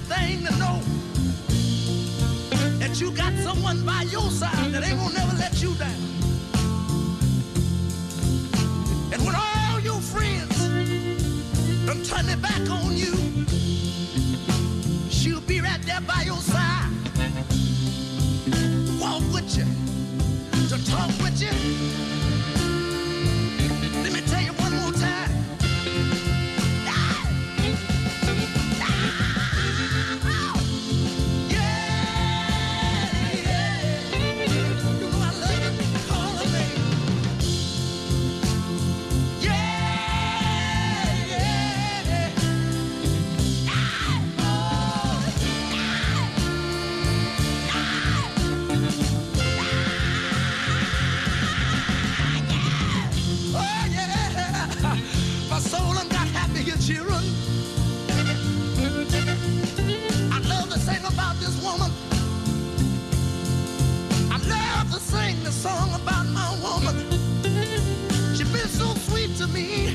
easy thing to know that you got someone by your side that ain't gonna never let you down. And when all your friends done turn their back on you, she'll be right there by your side. Walk with you, to talk with you. song about my woman. She's been so sweet to me.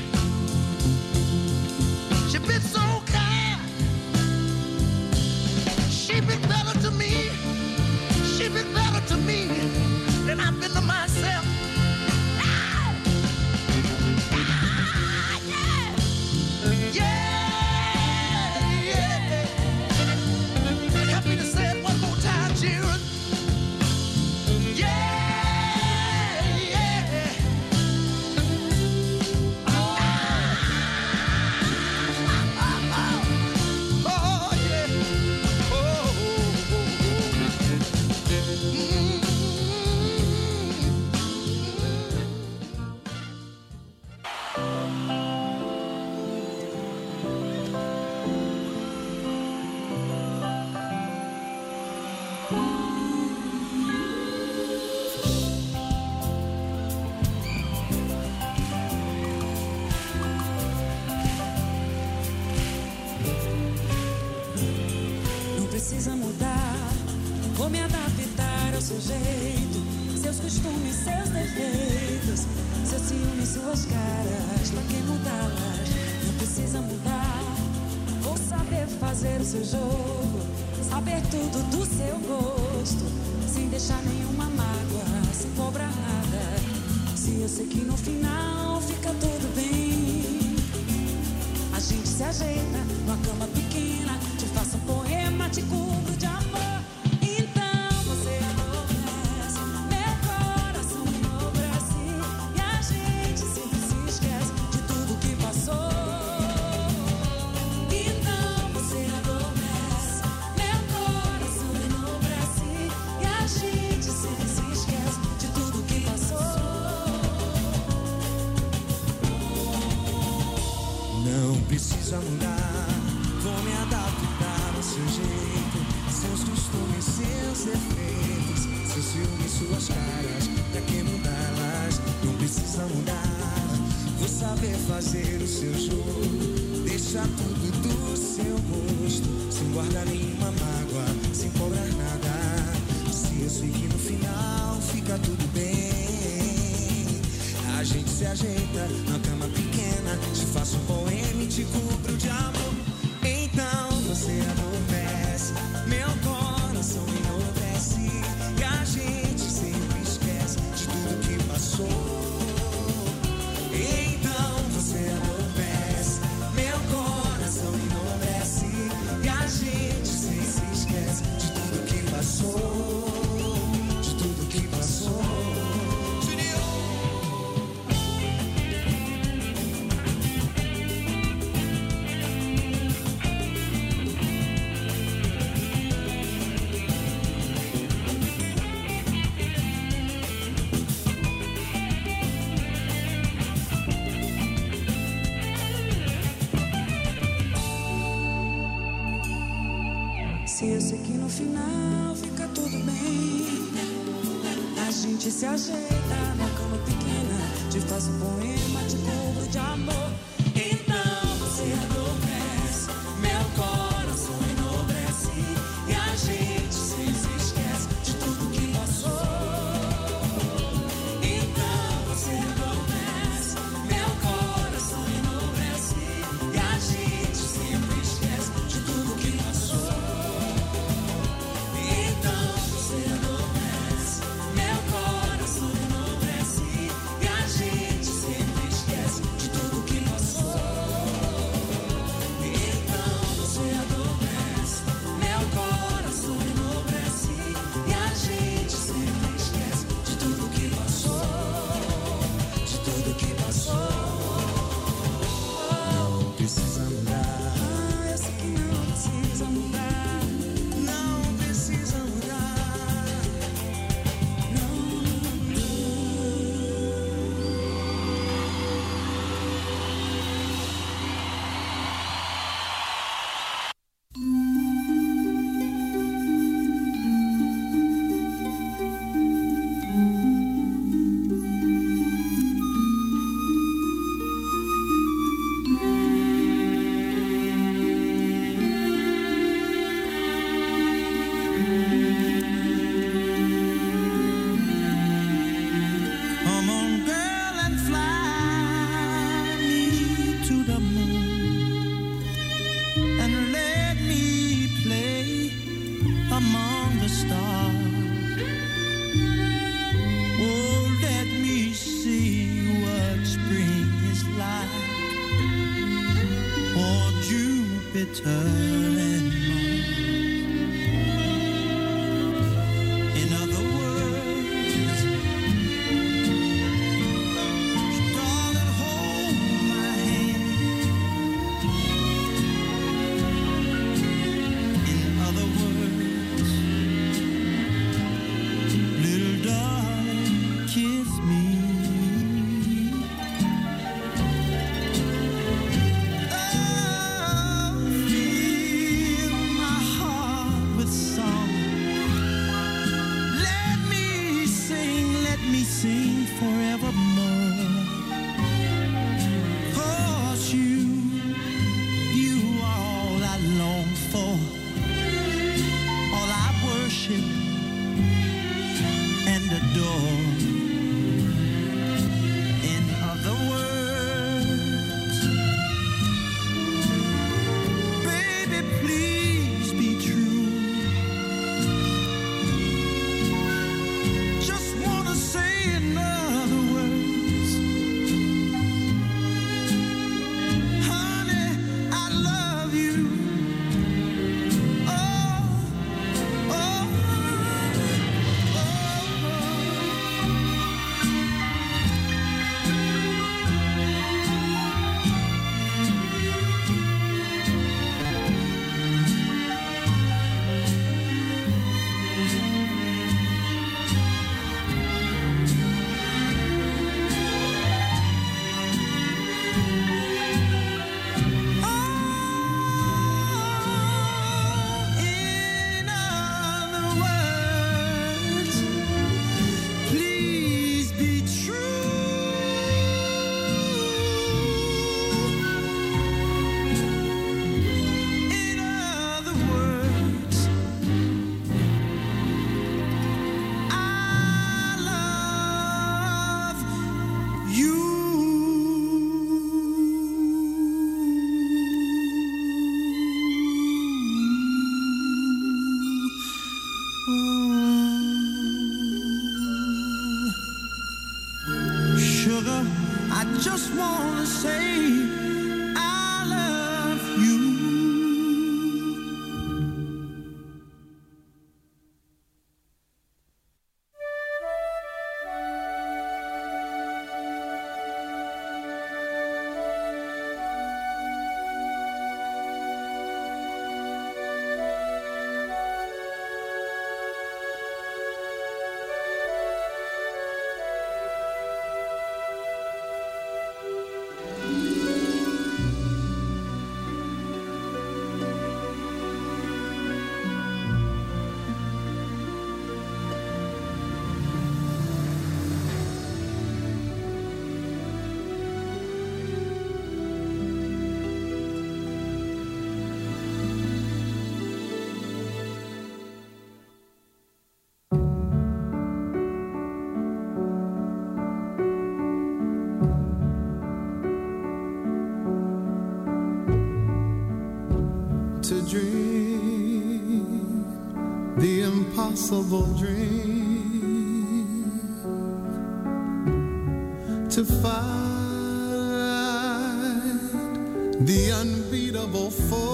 tudo do seu gosto, sem deixar nenhuma mágoa, sem cobrar nada. Se eu sei que no final. no final fica tudo bem. A gente se ajeita. dream, the impossible dream to find the unbeatable foe.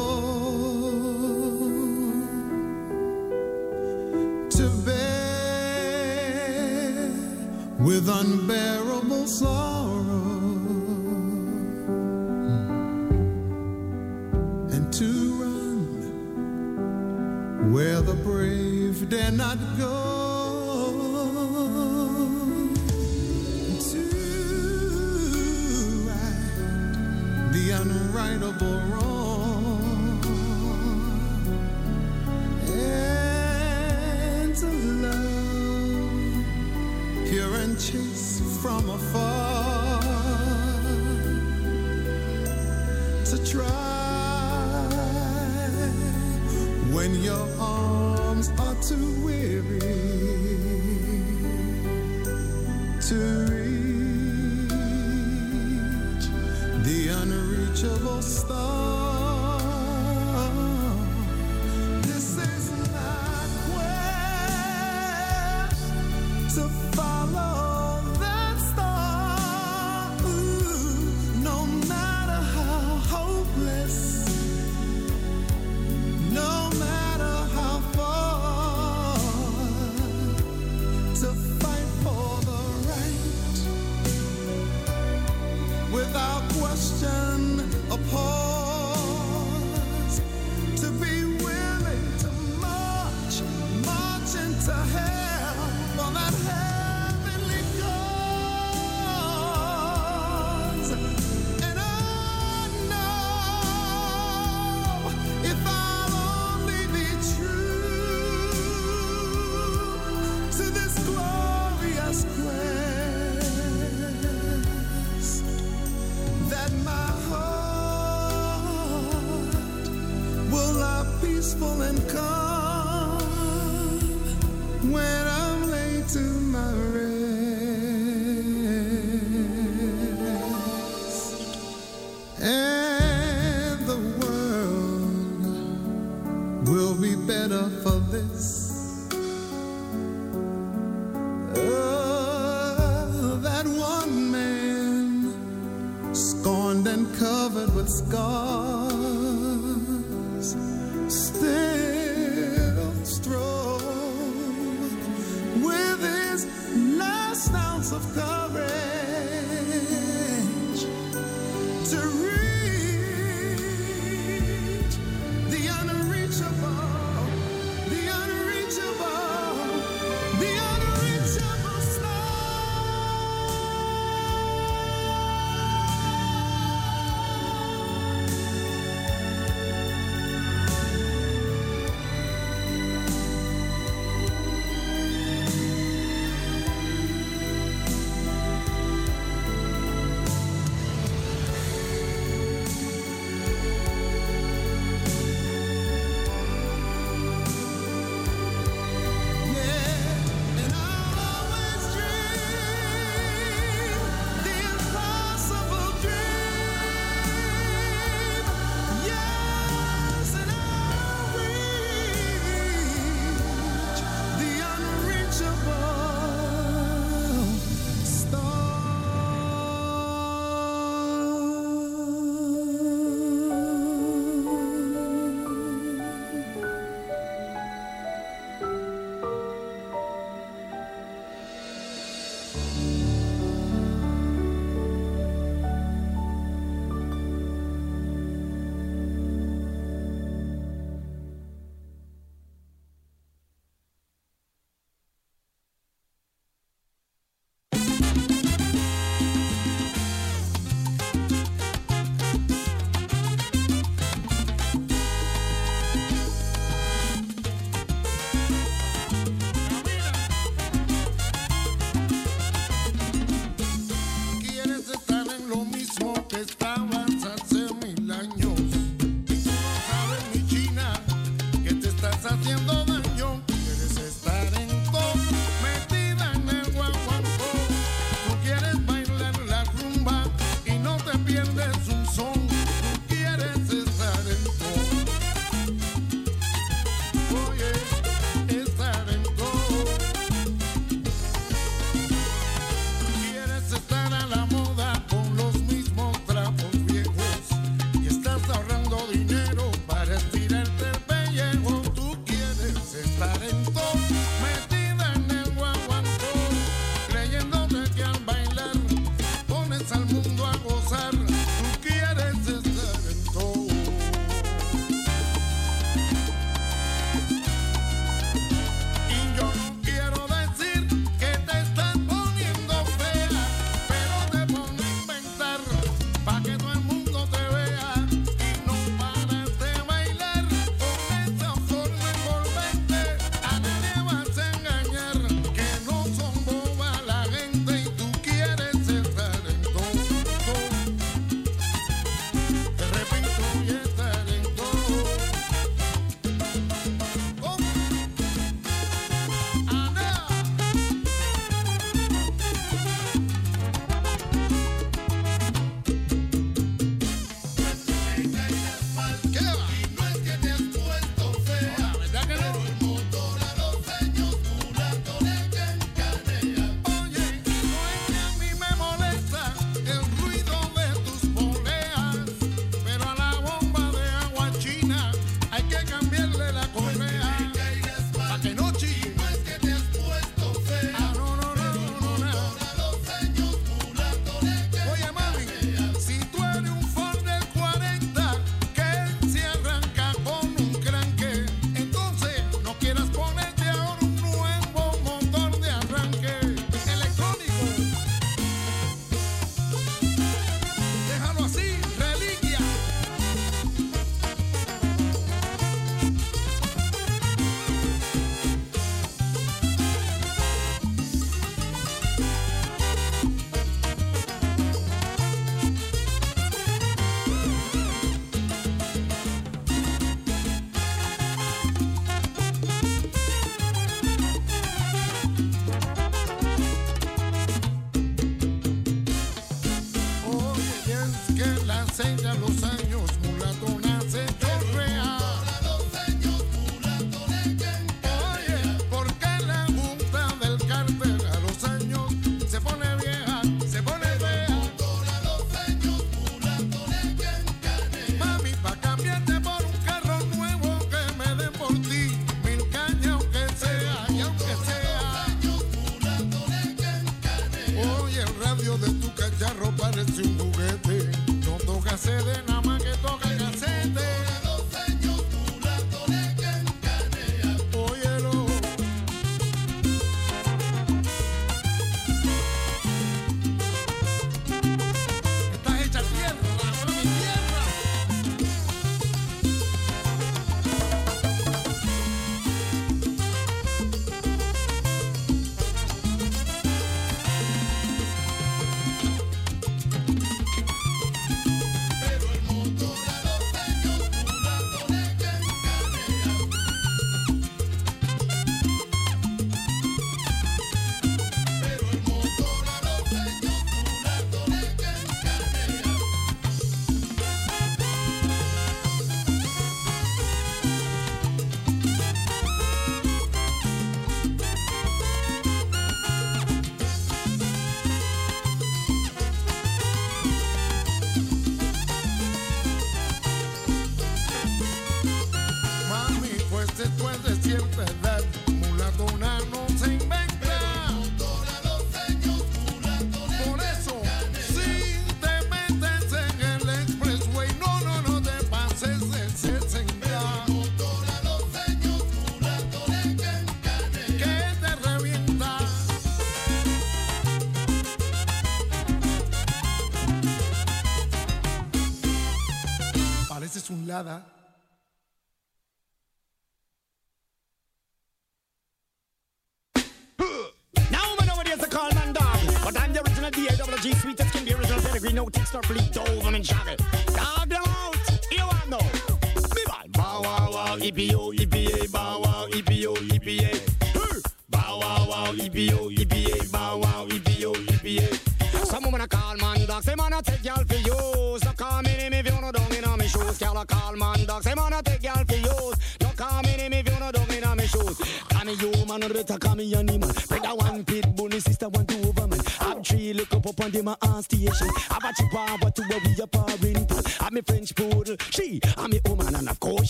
This is not where. So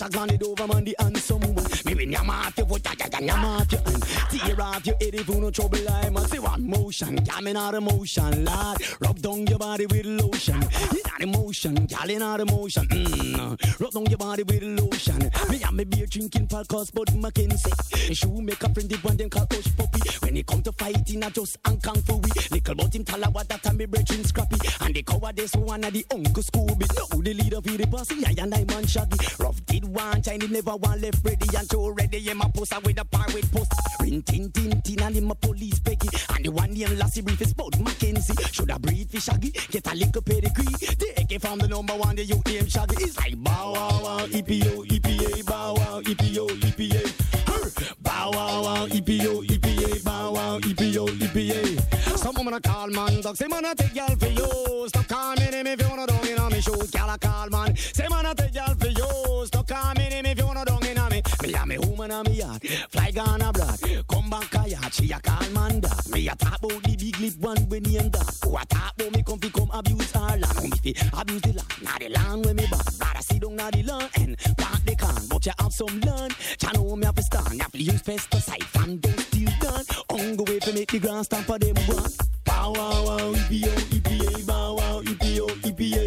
shags on it over man the handsome one. Me win your mouth, your foot, ya ya ya mouth, your hand. Tear off your head if you no trouble I must see one motion, coming out of motion, lad. Rub down your body with lotion. In out of motion, gal in out of motion. Mm. Rub down your body with lotion. Me and me beer drinking Paul Spuds McKenzie. Shoe make a friend the one them call Hush Puppy. It come to fighting, I just and kung fu we. Little about him tell what that time me brethren scrappy. And the cowardice one of the uncle Scooby. No, the leader for the posse, I and I man shaggy. Rough did one Chinese never one left ready and too ready. Yeah, my poster with a par with post. Rin tin tin tin and him a police Peggy. And the one name Lassie brief is about Mackenzie. Should I breed for Shaggy? Get a little pedigree. Take it from the number one, the name Shaggy. It's like bow wow wow, EPO, EPA, bow wow, EPO, EPA. Bow wow wow, EPO, EPA, bow wow, EPO, EPA. Some woman a call man, dog say man a take y'all for you. Stop calling him if you wanna dog in on me shoes. Gal a call man, say man a take y'all for you. Stop calling him if me. Woman a me yard, fly gone abroad. Come back a yard, she a call man dog. Me a talk about the big lip one when he and that. Who a talk about me come fi come abuse her land. Me fi abuse the land, not the land when me back. Rather sit down na the land and plant the can. But you have some land, know me have to stand. You have to use pesticide and don't steal done. Hunger way to make the ground stand for them one. Bow wow wow, EPO, EPA, bow wow, EPO, EPA.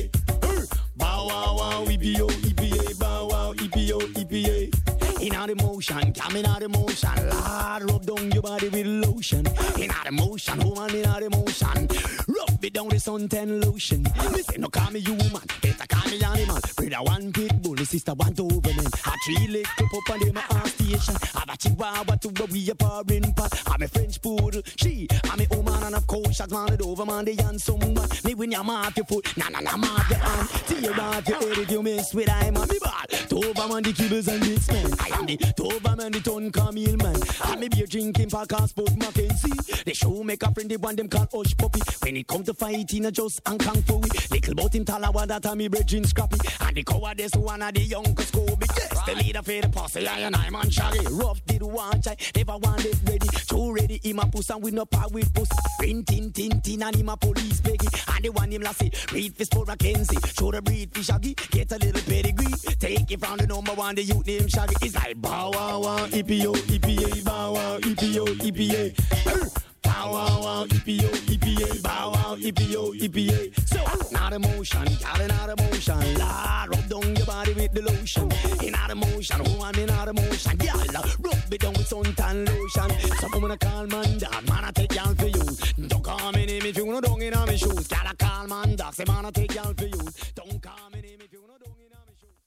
Bow wow wow, EPO, EPA, bow wow, EPO, EPA. In out emotion, coming out emotion, Lord, rub down your body with lotion. In out emotion, woman, in out emotion, rub it down with suntan lotion. Me say no call me human, better call me animal. Brother one pit bull, sister one Doberman. A three leg clip up on them a station. Have a chihuahua to a we a pot. I'm a French poodle, she, I'm a woman and of course shots man it over man the handsome one. Me when you off your foot, na na na off your hand. Tear off your head if you miss with I'm a me ball. Doberman the kibbles and bits man. I am the Doberman the ton Camille man. I'm a beer drinking podcast sport Mackenzie. The show make a friend the one them call Hush Puppy. When it come to fighting a just and kung fu. Little bout him talawa that time me bridging scrappy. And the cowardice one of the young Scooby. Yes, the leader for the posse, I and I man shaggy. Rough did one chai, never want it ready. Too ready, him a puss and we no power with puss. Rin tin tin tin and him a police peggy. And the one him lassie, breed for Mackenzie. Show the breed for shaggy, get a little pedigree. Take it from the number one, the youth name shaggy. It's like bow wow wow, EPO, EPA, bow wow, EPO, EPA. Bow wow wow, EPO, EPA, bow wow, EPO, EPA. So, not emotion, got it not emotion. Lord, rub down your body with the lotion. In out emotion, oh, I'm in out emotion. Girl, rub it down with suntan lotion. Some woman call man dog, man I take y'all for you. Don't call me name if you know don't in my shoes. Gotta call man dog, say man I take y'all for you. Don't call me name if you know don't in my shoes.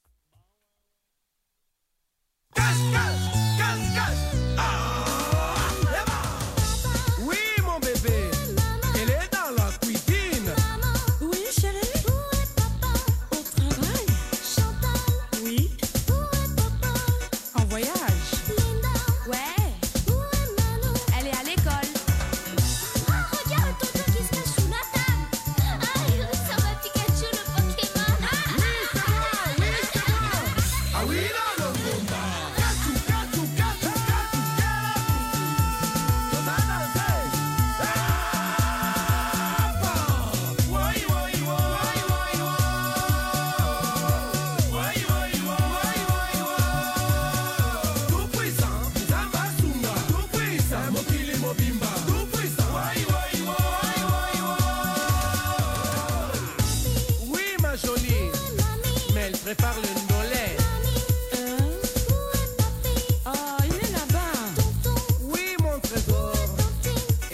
Cash, cash, cash, cash. Ah.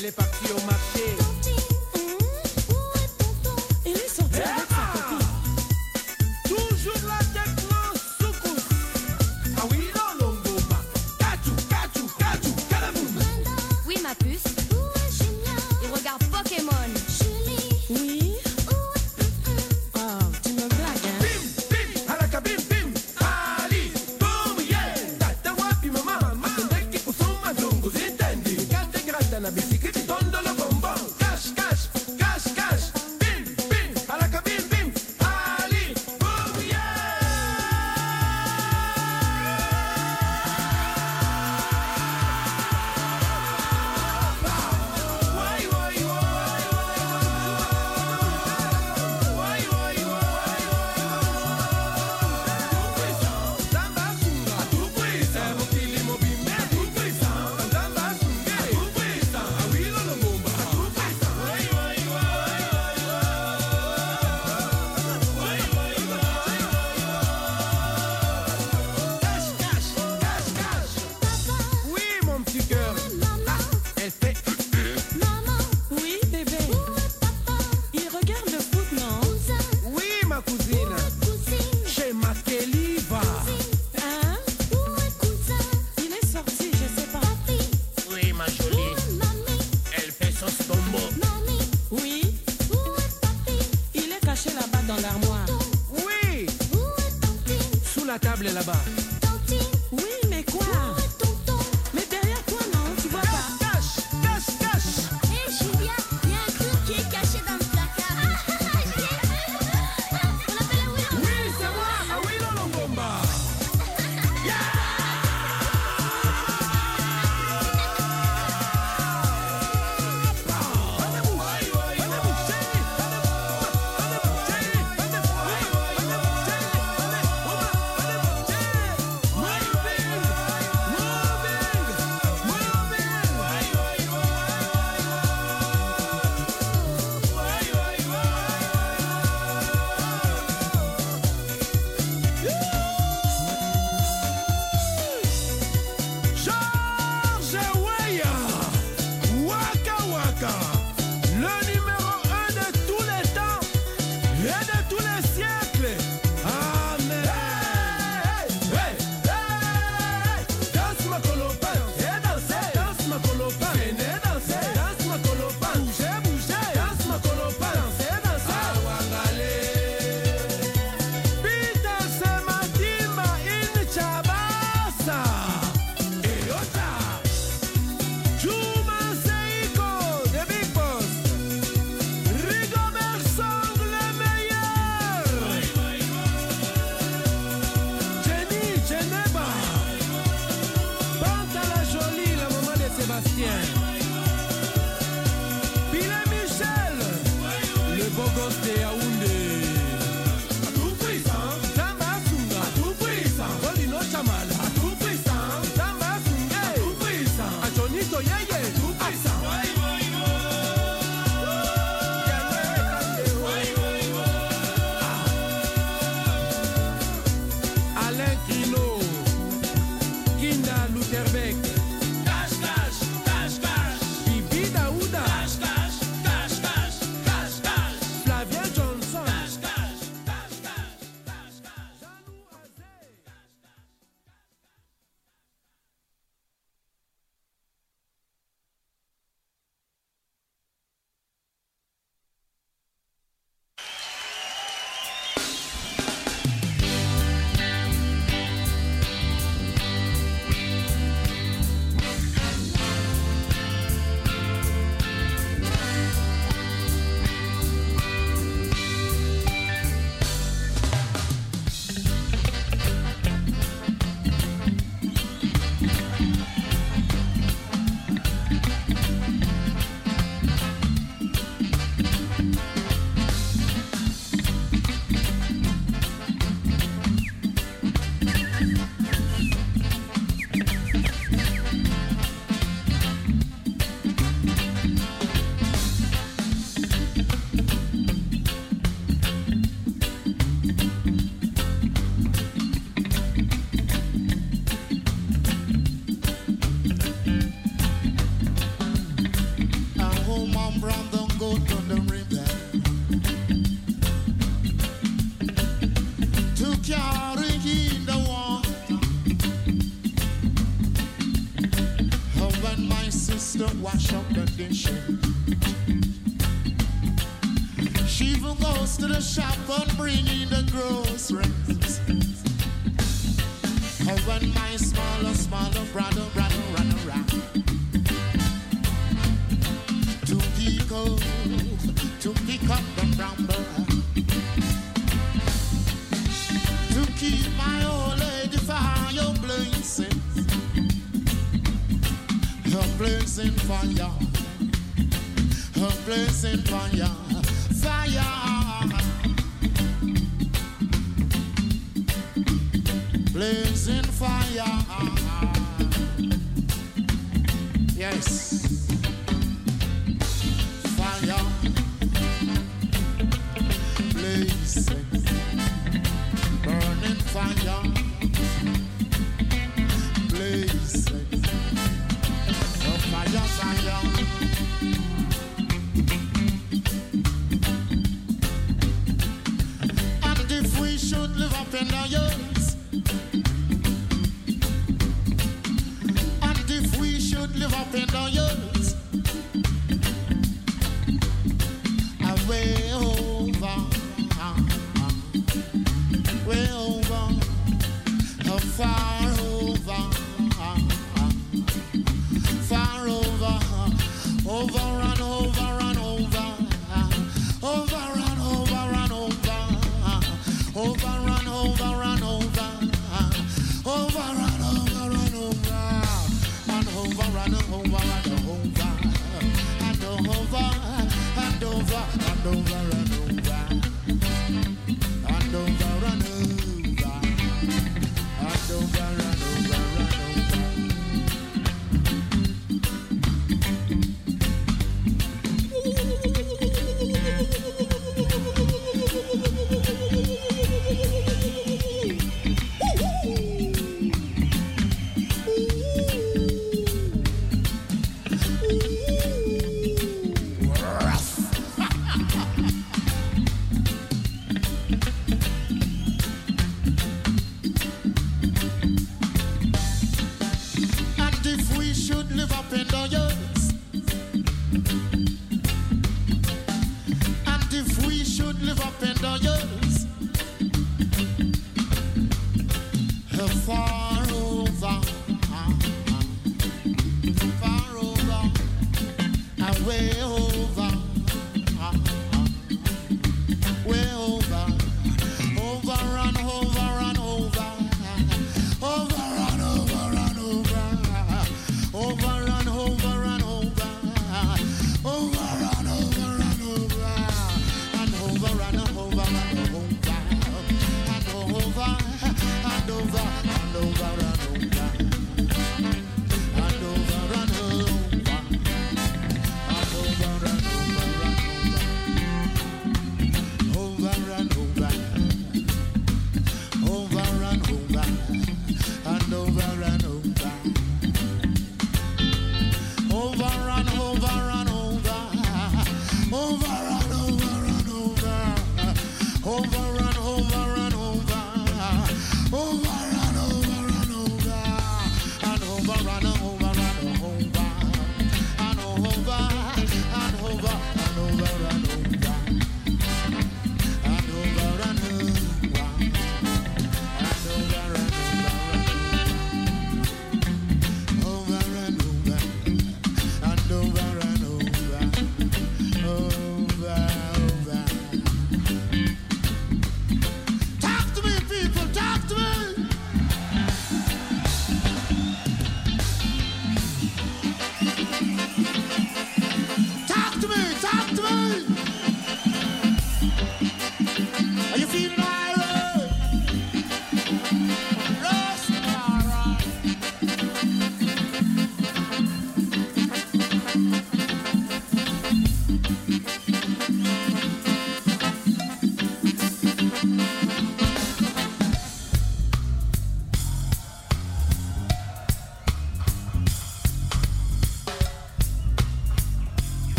Elle est partie au marché. to the shop and bring in the groceries. Oh, when my smaller, smaller brother ran around to pick up, to pick up the bramble, to keep my old lady for your blessing, her blessing for you, her blessing for you, fire. blazing fire. Yes. Fire. Burning fire. Oh, should live up in the year. depend on your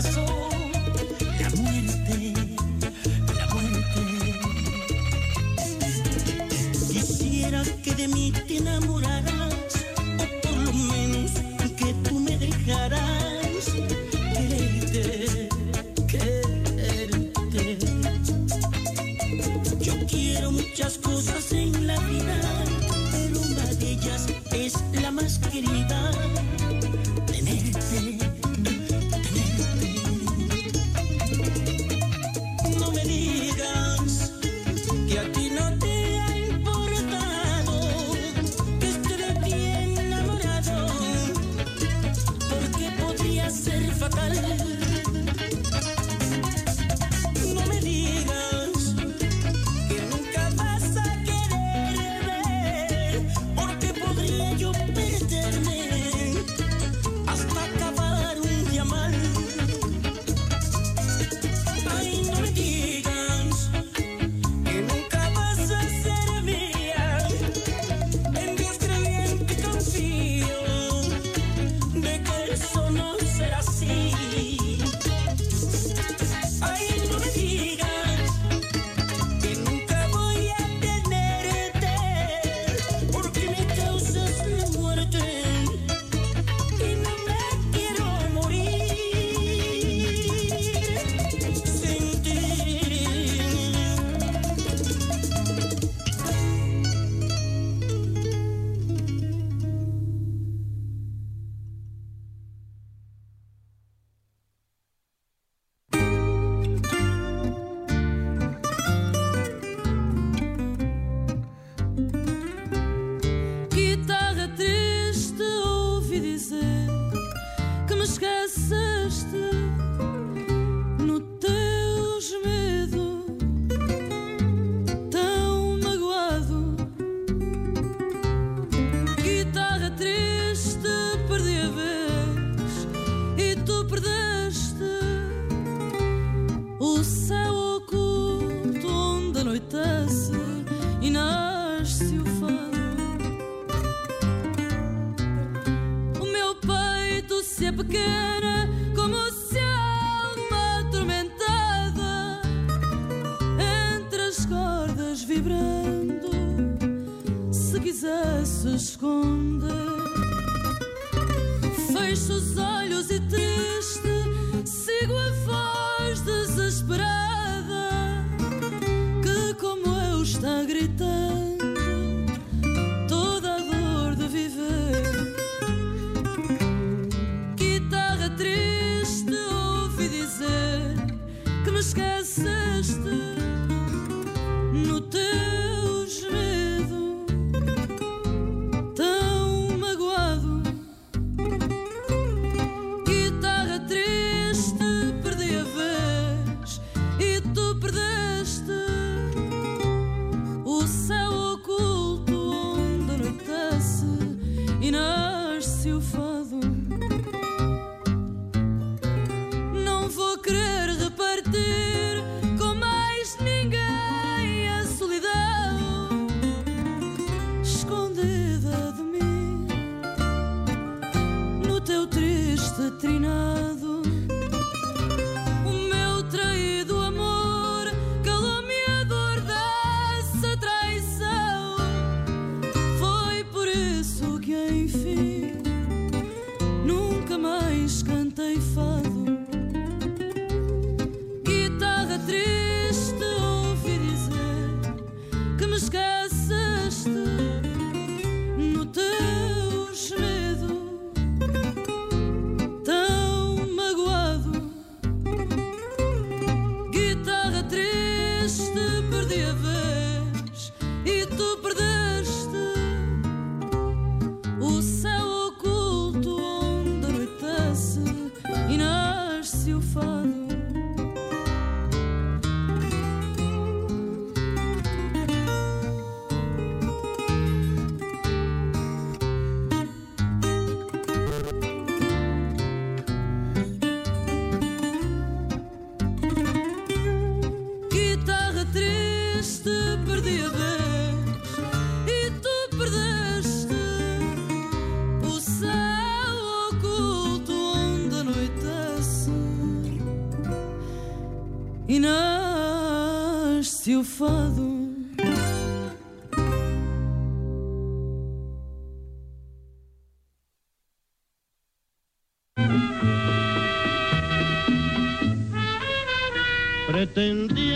hicieras seu fã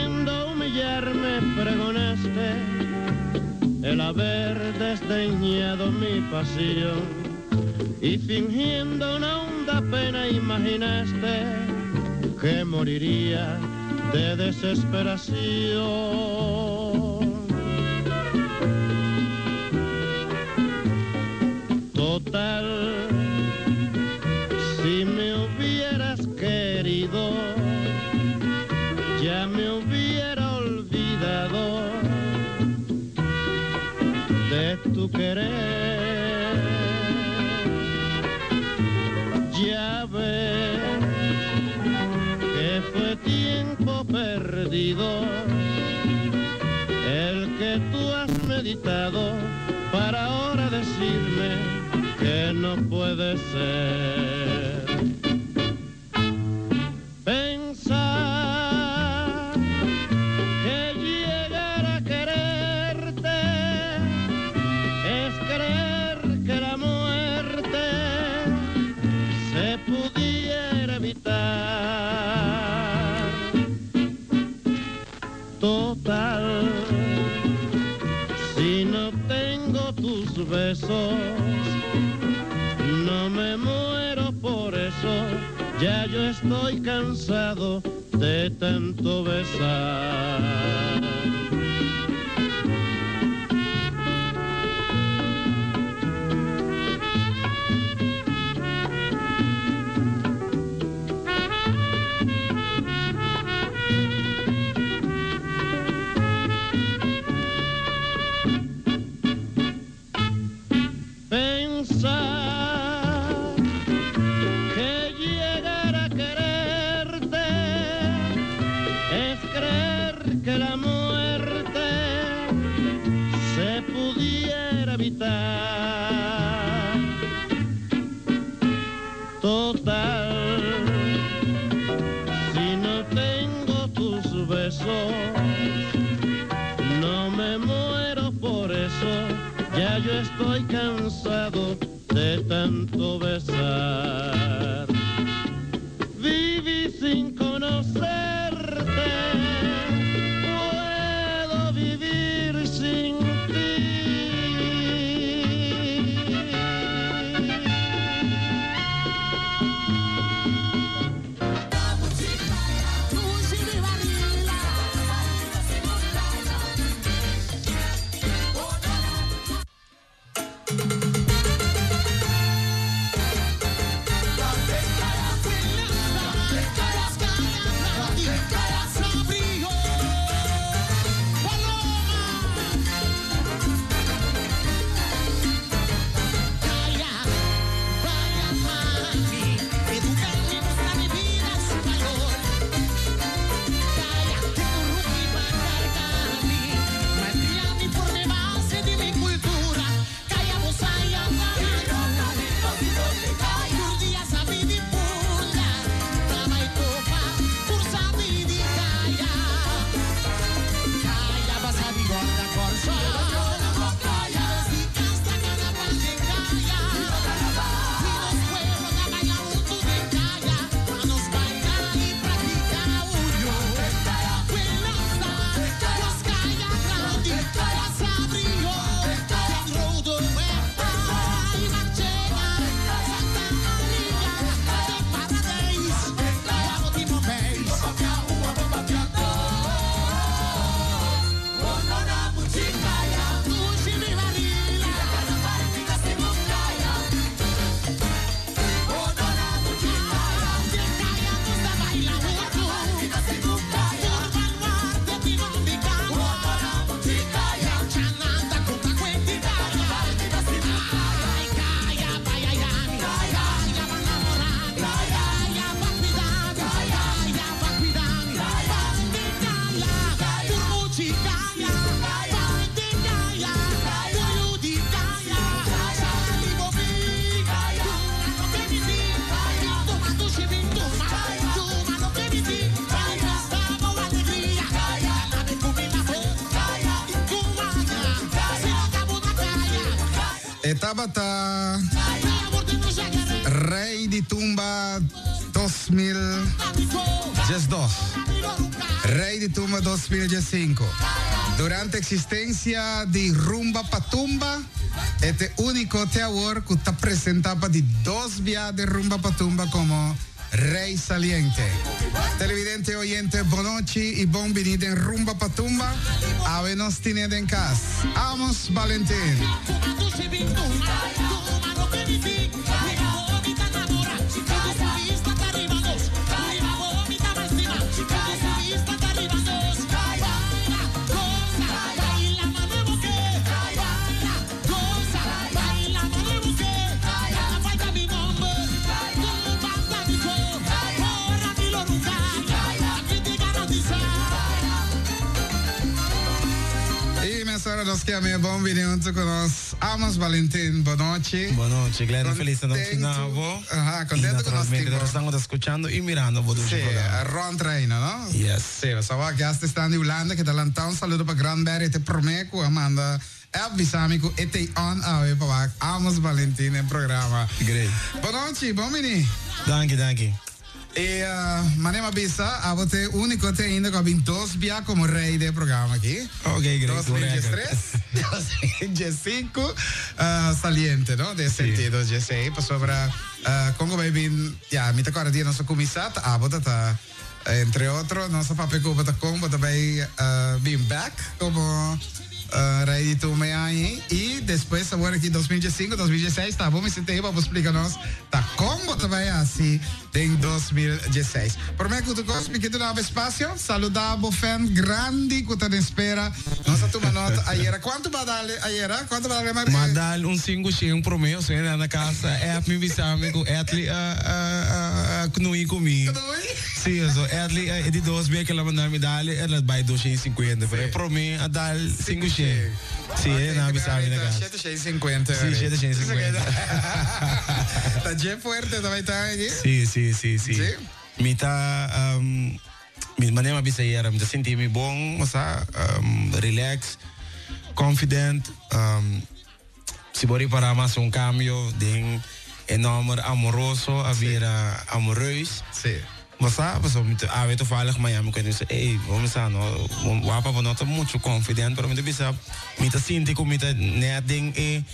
queriendo humillarme pregonaste el haber desdeñado mi pasión y fingiendo una honda pena imaginaste que moriría de desesperación. Total puede ser. de tanto besar. coração Oye 5. Durante existencia de Rumba Patumba, este único te award que está presentado de dos vías de Rumba Patumba como Rey Saliente. Televidente oyente, Bonochi y bienvenido en Rumba Patumba. Avenos tiene en casa. Amos Valentín. conozca minha bom vinhento conosco. Amos Valentín, boa noite. Boa noite, Glenn. Contento, Feliz noite novo. Ajá, contento con nosotros. Estamos escuchando y mirando por Sí, Ron Treino, ¿no? Yes. Sí, a var gästen Stanley Olander, que talantão, um saludo para Granberg, te prometo, Amanda. bisamico e te on a aveva Amos Valentin in programma. Great. Buonanotte, buon venire. Danke, danke. E uh, Manema a avete unico te indico abbiamo dos bia come rei del programma qui. Ok, grazie. 2003, 2005, uh, saliente, no? Del sentido, sì. G6, per sopra, uh, Congo Baby, ja, mi ricordo di nostro commissat, avete ta, eh, entre otro, non so papi come ta combo, ta bei, uh, being back, come... Uh, ¿eh? Raí tá, tá, tu? E depois, agora aqui 2015, 2016, tá bom? me tempo, vou explicar nós. Tá como também assim, tem 2016. Prometo que tu gosta, porque tu dava espaço, saludável, fã grande, que tá na espera. Nossa, tu nota, era quanto badale aí era? quanto badal, mais? Badal, um 5 x um pro meu, sei na casa, é a minha visão, amigo, é ali, a, a, a, comigo. Sim, é é de 12, bem que ela mandou me dar, ela vai 250, pro mim, a dar 5 x 700. Sì, okay, no, mi sa che 750. Sì, 750. La G è forte, dove stai? Sì, sì, sì, sì. Sì. Mi ta um, mi maniera bisa ieri, mi ta sentimi buon, sa, um, relax, confident, um, si può riparare ma un cambio di enorme amoroso a vira sì. amoroso. Sì. Mas muito a veto fala com Miami quando disse, ei, vamos lá, não, o apa não confident, maar met de mim nou? nou met de sinti met de né tem e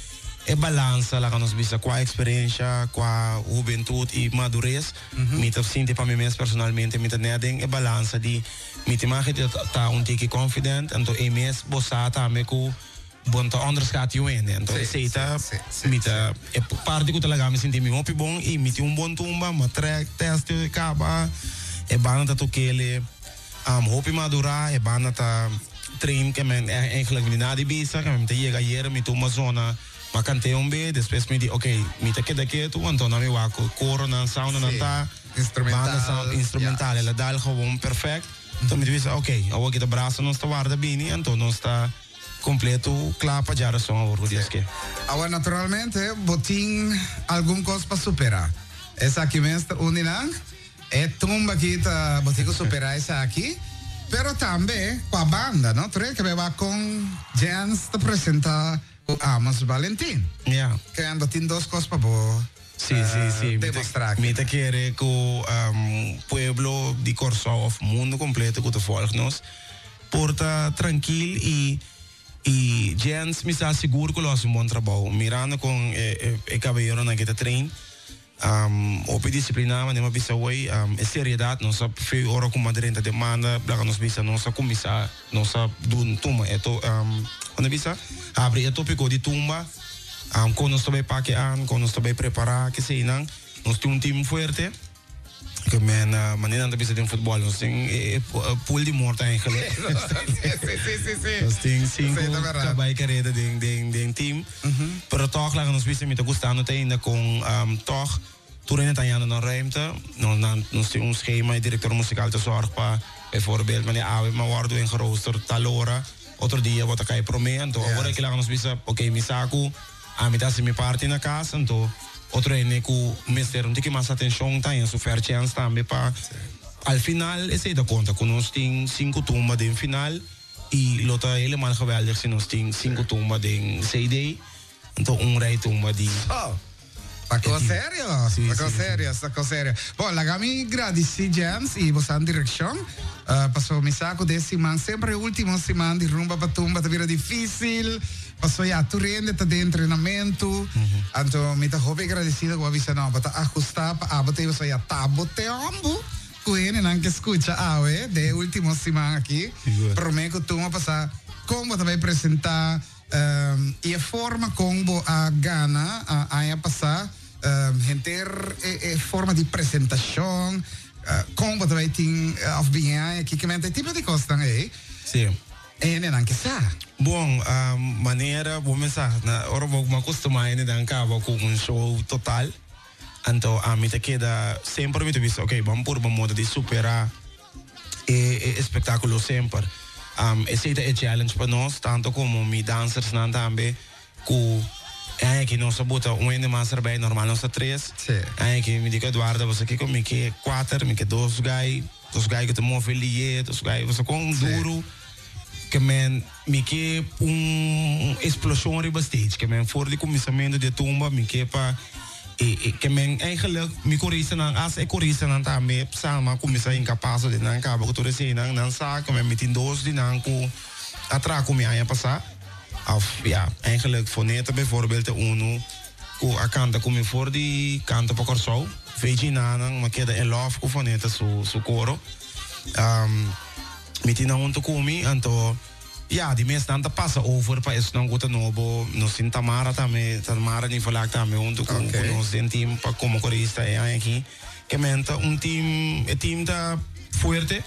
e balança lá ons nos bisa com qua experiência, com a juventude e eh, madurez, mhm. de sinti para mim mesmo personalmente, mita né tem e balança de mita dat het tá um confident. Confidente, então e mesmo bossata me com bom tá underscat you ainda então aceita mita é parte que o telegram me pi bom e miti um bom tumba uma track teste acaba é banda tá toquele am hopi madura é banda tá trim que men é eigenlijk me na de bisa que men te chega hier me tu uma zona. Ma cantei um b depois me di ok me te queda quieto então na me waco coro na sound na tá instrumental instrumental ela dá algo bom perfeito então me ok eu vou te braço não está guarda bem então não completo claro para llegar a orgullo sí. Ahora, naturalmente, botín algún cosa para superar. Esa aquí me está. Es tumba aquí, ta, botín superar esa aquí. Pero también con la banda, ¿no? Tres que me va con Jens te presenta con Amos Valentín. Ya. Yeah. Que han botín dos cosas para vos. Sí, sí, eh, sí. Demostrar. Me te quiere que um, pueblo de Corso, mundo completo que te folgnos, porta tranquilo y e gens me está seguro que hace un buen trabajo mirando con eh, eh, el caballero na kita train um, op disciplina mas nem bisa way um, é seriedade não sabe foi hora com madrinha demanda blaga nos bisa não sabe começar não sabe dun tuma é to um, quando bisa abre é tópico de tumba um, quando nós também paque an quando nós também preparar que sei não nós temos um time forte men maar niet aan de bezetting voetballen zijn poel die moord eigenlijk dat is een zin bij kreden ding ding ding team maar toch laten we zien met de gusta noté in de kom toch toerent aan jouw ruimte dan zien we schema directeur muzikaal te zorgen bijvoorbeeld maar de aardig maar wordt een gerooster talora wat ik al probeer en dan wordt ik ons wissen oké misako amid als in mijn part in de kast toe outro é ku meser un tiki mas atención ta en su fair chance também pa al final ese da conta que nós tem cinco tumba de final y lo está helemaal geweldig se nós ting cinco tumba de CD então um rei tumba de oh. Ah. Ma cosa seria? Sì, sta cosa sì, seria, sta cosa seria. Poi la camigra di Sea James e Bosan Direction. Eh, uh, passò mi sacco di siman, sempre ultimo siman di rumba patumba, tavira difficile. Passò a tu rendita di allenamento. Uh-huh. Mhm. Anto, mi ta hope agradecido con la visa no, a botte abate, so ya, tabo te ambu. Quindi anche scuccia, ah, eh, de ultimo siman aqui. Prometo tu ma passa, come ti vai presentare um, e forma combo a Ghana, a, a passare Um, gente forma di presentazione, uh, combatting afbien, kickement, tipo di cose. Eh? Sì. E neanche sa. Buon, uh, maniera, buon messaggio. Ora ma questo mai ne dan cavo con un show total. Anto a ah, mi te chieda sempre mi ti visto, ok, buon pur buon modo di superare e, e spettacolo sempre. Um, e siete e challenge per noi, tanto come mi dancers nantambe, con é que nós bota um ainda mais bem, normal nós três. Sim. É que me diga Eduardo, você aqui comigo que quatro, me que dois gai, dois gai que te move ali, dois gai, você com um duro que men me que um explosão riba stage que men voor de comissamento de tumba me que pa e que men eigenlijk me corrige nan as e corrige nan ta me sama comissa incapaz de nan cabo que tudo assim nan nan sa que men metin dos de nan ku atra ku me aya passar Of ja, eigenlijk voor bijvoorbeeld de UNO. Ko akanta kumi voor die kanten pakor zo. Veji nanang, maar keda in love ko van zo zo. Um, met die naam te komen en to ja, die mensen aan te passen over pa is nog goed en. No sintamara tamara tame, tamara niet verlaat tame. om te komen, ons team pa komen korista en eigenlijk. Kementa un team, het team fuerte.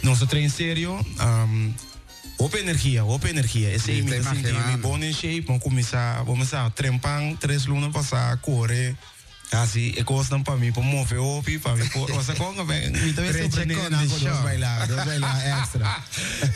Nosso train serio. Um, ehm, Op energía, op energía. Ese sí, mi, mi, mi bone shape, vamos a comenzar, vamos a trempar tres lunas para correr. Así, costan para mí, per mover opi, para mí, o sea, me, mi también se dos bailar, dos bailar extra.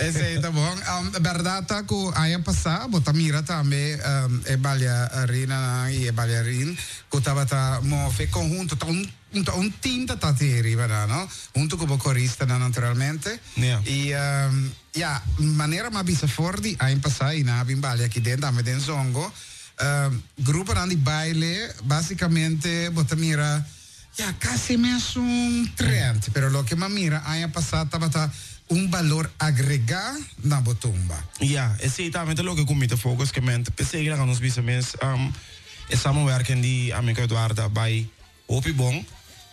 Ese está bom. Um, verdad tá que aí passar, botar mira me, um, é bailarina e é bailarin, que tava tá mover conjunto, tá um un, un team da tatieri, ¿verdad? ¿no? Junto como corista, naturalmente. Yeah. Y, um, yeah, manera más bisafordi, ahí en pasar, y nada, bimbalia, aquí dentro, me den zongo, Ehm, um, gruppo di baile, basicamente, botamira, ya casi me es un trend, pero lo que mamira haya pasado bata un valor agregado na botumba. Ja, es är tammente lo que comite fokus que ment, pesegla kan ons bisa mens um, es samenwerken die Amerika Eduarda ehm, bij Opi Bong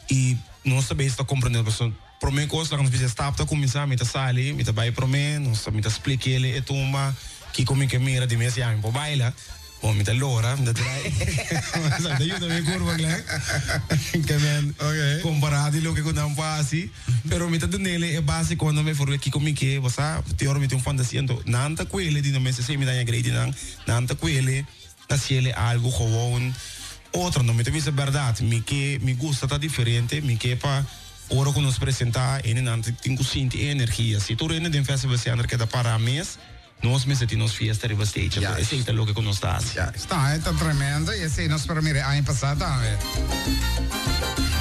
e nós também está compreendendo pessoa mim coisa lá nos bisa está começar me tá sali me tá vai para mim nós me tá explique ele é tumba que como que mira de mesa me baila om inte Laura, det är det gjorde vi i Kurvagläng. Men okay. comparati lo che con un basi, ah, però mi tanto nelle e basi quando mi fuori chi come che, va sa, ti ora mi un fantasia, nanta quelle di non mi se mi dai gradi nan, nanta quelle, la siele algo gewoon. Otra non mi te visa verdad, mi che mi gusta ta differente, mi che pa ora con nos presenta e nanta tingo sinti energia, se tu rende den festival se andare che da para mes nosme se ti nos fiesta riva stage. Ja. Es eh, ist der Logo con stas. Ja. Sta, è tremendo e se nos permire a ah, in passata. Ah, eh.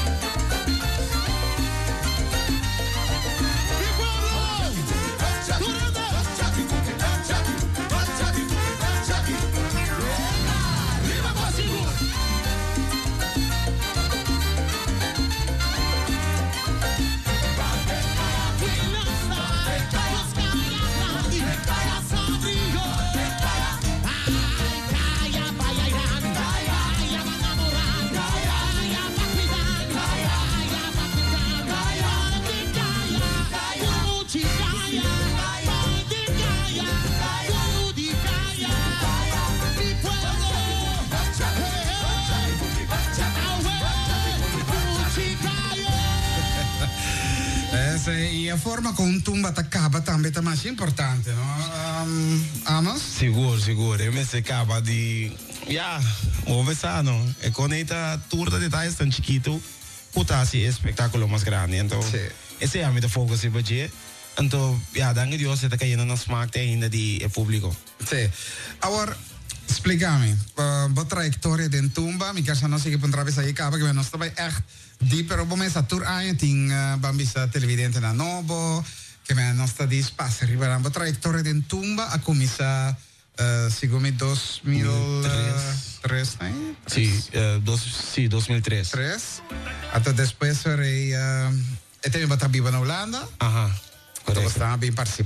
Vatambe Tamasi è importante, no? Um, Amos? Sicuro, sicuro. E se capa di... Ya, ove sano. E con eta turda di tais tan chiquito, putasi è spettacolo más grande. Então, sì. E se amita focus e budget, então, ya, danke Dios, eta cayendo na smack te ainda di eh, pubblico. Sì. Allora, spiegami, eh, uh, wat trajectoria den tumba, mi casa non si che potrebbe pesa ahí capa, que me no estaba echt dieper op moment, sa tour aan, ting, uh, bambisa televidente da nobo, che nostra dispass arriveranno tra il Torre d'Entumba a cominciare Uh, sigomi 2003, ¿no? Sí, 2003. Hasta después seré... Uh, he eh, tenido también en Holanda. Ajá. Correcto. Estaba bien participando.